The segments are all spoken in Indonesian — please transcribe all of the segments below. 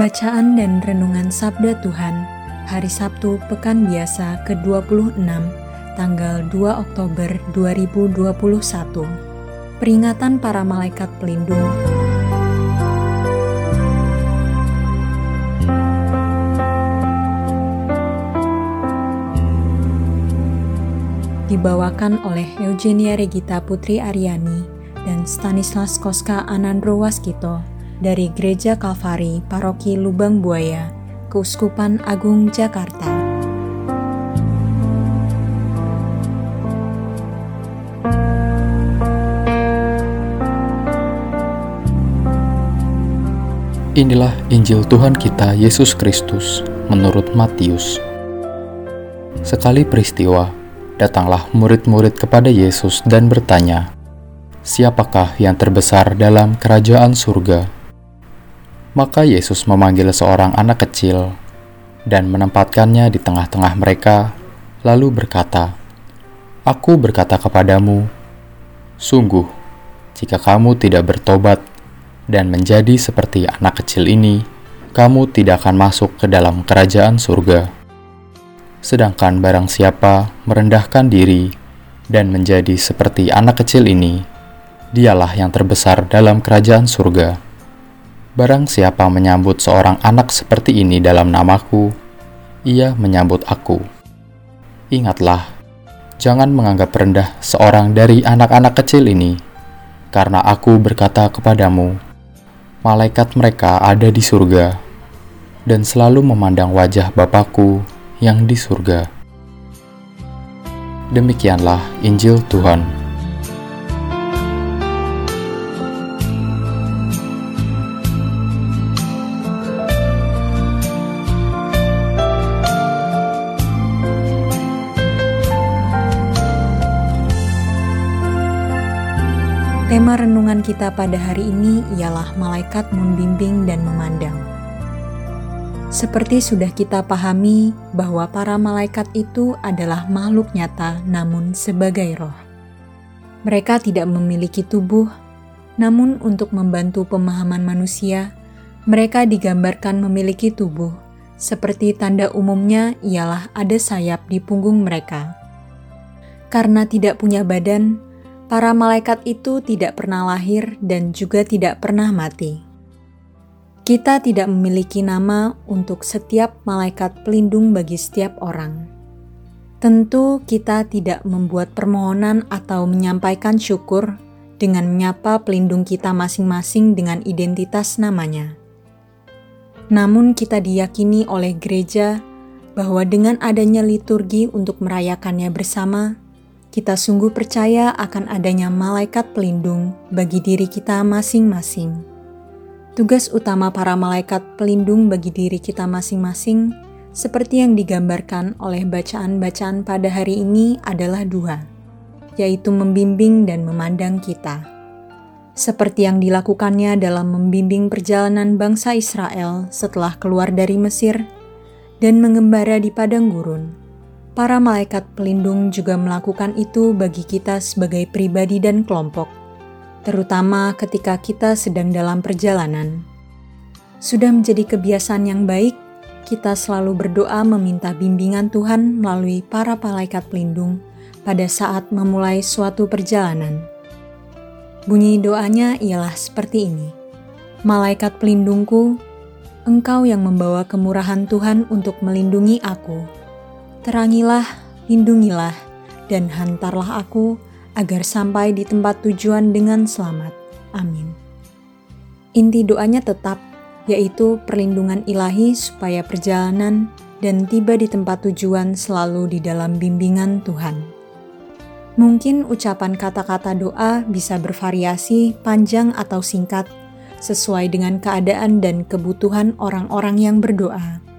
Bacaan dan Renungan Sabda Tuhan Hari Sabtu Pekan Biasa ke-26 tanggal 2 Oktober 2021 Peringatan para Malaikat Pelindung. Dibawakan oleh Eugenia Regita Putri Aryani dan Stanislas Koska Anandro Waskito dari Gereja Kalvari Paroki Lubang Buaya, Keuskupan Agung Jakarta. Inilah Injil Tuhan kita Yesus Kristus menurut Matius. Sekali peristiwa, datanglah murid-murid kepada Yesus dan bertanya, "Siapakah yang terbesar dalam kerajaan surga?" Maka Yesus memanggil seorang anak kecil dan menempatkannya di tengah-tengah mereka, lalu berkata, "Aku berkata kepadamu, sungguh, jika kamu tidak bertobat dan menjadi seperti anak kecil ini, kamu tidak akan masuk ke dalam kerajaan surga. Sedangkan barang siapa merendahkan diri dan menjadi seperti anak kecil ini, dialah yang terbesar dalam kerajaan surga." Barang siapa menyambut seorang anak seperti ini dalam namaku, ia menyambut aku. Ingatlah, jangan menganggap rendah seorang dari anak-anak kecil ini, karena aku berkata kepadamu, malaikat mereka ada di surga, dan selalu memandang wajah Bapakku yang di surga. Demikianlah Injil Tuhan. Tema renungan kita pada hari ini ialah malaikat membimbing dan memandang. Seperti sudah kita pahami bahwa para malaikat itu adalah makhluk nyata namun sebagai roh. Mereka tidak memiliki tubuh, namun untuk membantu pemahaman manusia, mereka digambarkan memiliki tubuh, seperti tanda umumnya ialah ada sayap di punggung mereka. Karena tidak punya badan, para malaikat itu tidak pernah lahir dan juga tidak pernah mati. Kita tidak memiliki nama untuk setiap malaikat pelindung bagi setiap orang. Tentu, kita tidak membuat permohonan atau menyampaikan syukur dengan menyapa pelindung kita masing-masing dengan identitas namanya. Namun, kita diyakini oleh gereja bahwa dengan adanya liturgi untuk merayakannya bersama, kita sungguh percaya akan adanya malaikat pelindung bagi diri kita masing-masing. Tugas utama para malaikat pelindung bagi diri kita masing-masing, seperti yang digambarkan oleh bacaan-bacaan pada hari ini, adalah dua, yaitu membimbing dan memandang kita. Seperti yang dilakukannya dalam membimbing perjalanan bangsa Israel setelah keluar dari Mesir dan mengembara di padang gurun para malaikat pelindung juga melakukan itu bagi kita sebagai pribadi dan kelompok, terutama ketika kita sedang dalam perjalanan. Sudah menjadi kebiasaan yang baik, kita selalu berdoa meminta bimbingan Tuhan melalui para malaikat pelindung pada saat memulai suatu perjalanan. Bunyi doanya ialah seperti ini: "Malaikat pelindungku, Engkau yang membawa kemurahan Tuhan untuk melindungi aku." Terangilah, lindungilah, dan hantarlah aku agar sampai di tempat tujuan dengan selamat. Amin. Inti doanya tetap, yaitu perlindungan ilahi supaya perjalanan dan tiba di tempat tujuan selalu di dalam bimbingan Tuhan. Mungkin ucapan kata-kata doa bisa bervariasi, panjang atau singkat, sesuai dengan keadaan dan kebutuhan orang-orang yang berdoa.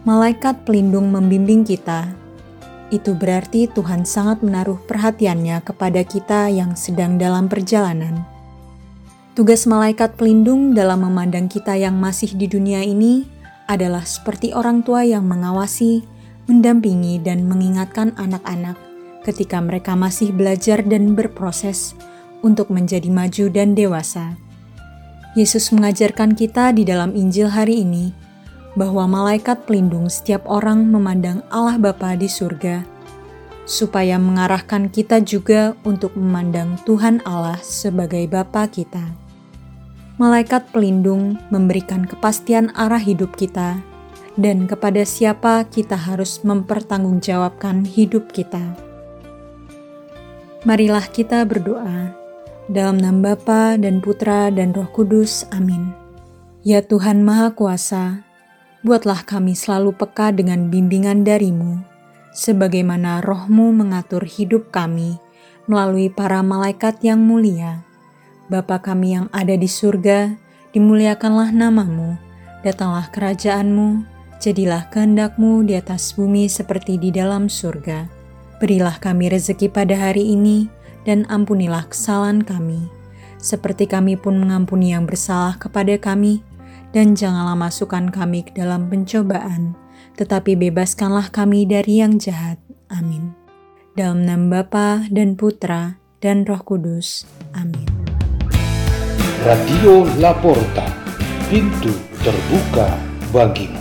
Malaikat pelindung membimbing kita. Itu berarti Tuhan sangat menaruh perhatiannya kepada kita yang sedang dalam perjalanan. Tugas malaikat pelindung dalam memandang kita yang masih di dunia ini adalah seperti orang tua yang mengawasi, mendampingi, dan mengingatkan anak-anak ketika mereka masih belajar dan berproses untuk menjadi maju dan dewasa. Yesus mengajarkan kita di dalam Injil hari ini bahwa malaikat pelindung setiap orang memandang Allah Bapa di surga, supaya mengarahkan kita juga untuk memandang Tuhan Allah sebagai Bapa kita. Malaikat pelindung memberikan kepastian arah hidup kita dan kepada siapa kita harus mempertanggungjawabkan hidup kita. Marilah kita berdoa. Dalam nama Bapa dan Putra dan Roh Kudus. Amin. Ya Tuhan Maha Kuasa, buatlah kami selalu peka dengan bimbingan darimu, sebagaimana rohmu mengatur hidup kami melalui para malaikat yang mulia. Bapa kami yang ada di surga, dimuliakanlah namamu, datanglah kerajaanmu, jadilah kehendakmu di atas bumi seperti di dalam surga. Berilah kami rezeki pada hari ini, dan ampunilah kesalahan kami, seperti kami pun mengampuni yang bersalah kepada kami, dan janganlah masukkan kami ke dalam pencobaan, tetapi bebaskanlah kami dari yang jahat. Amin. Dalam nama Bapa dan Putra dan Roh Kudus. Amin. Radio Laporta, pintu terbuka bagimu.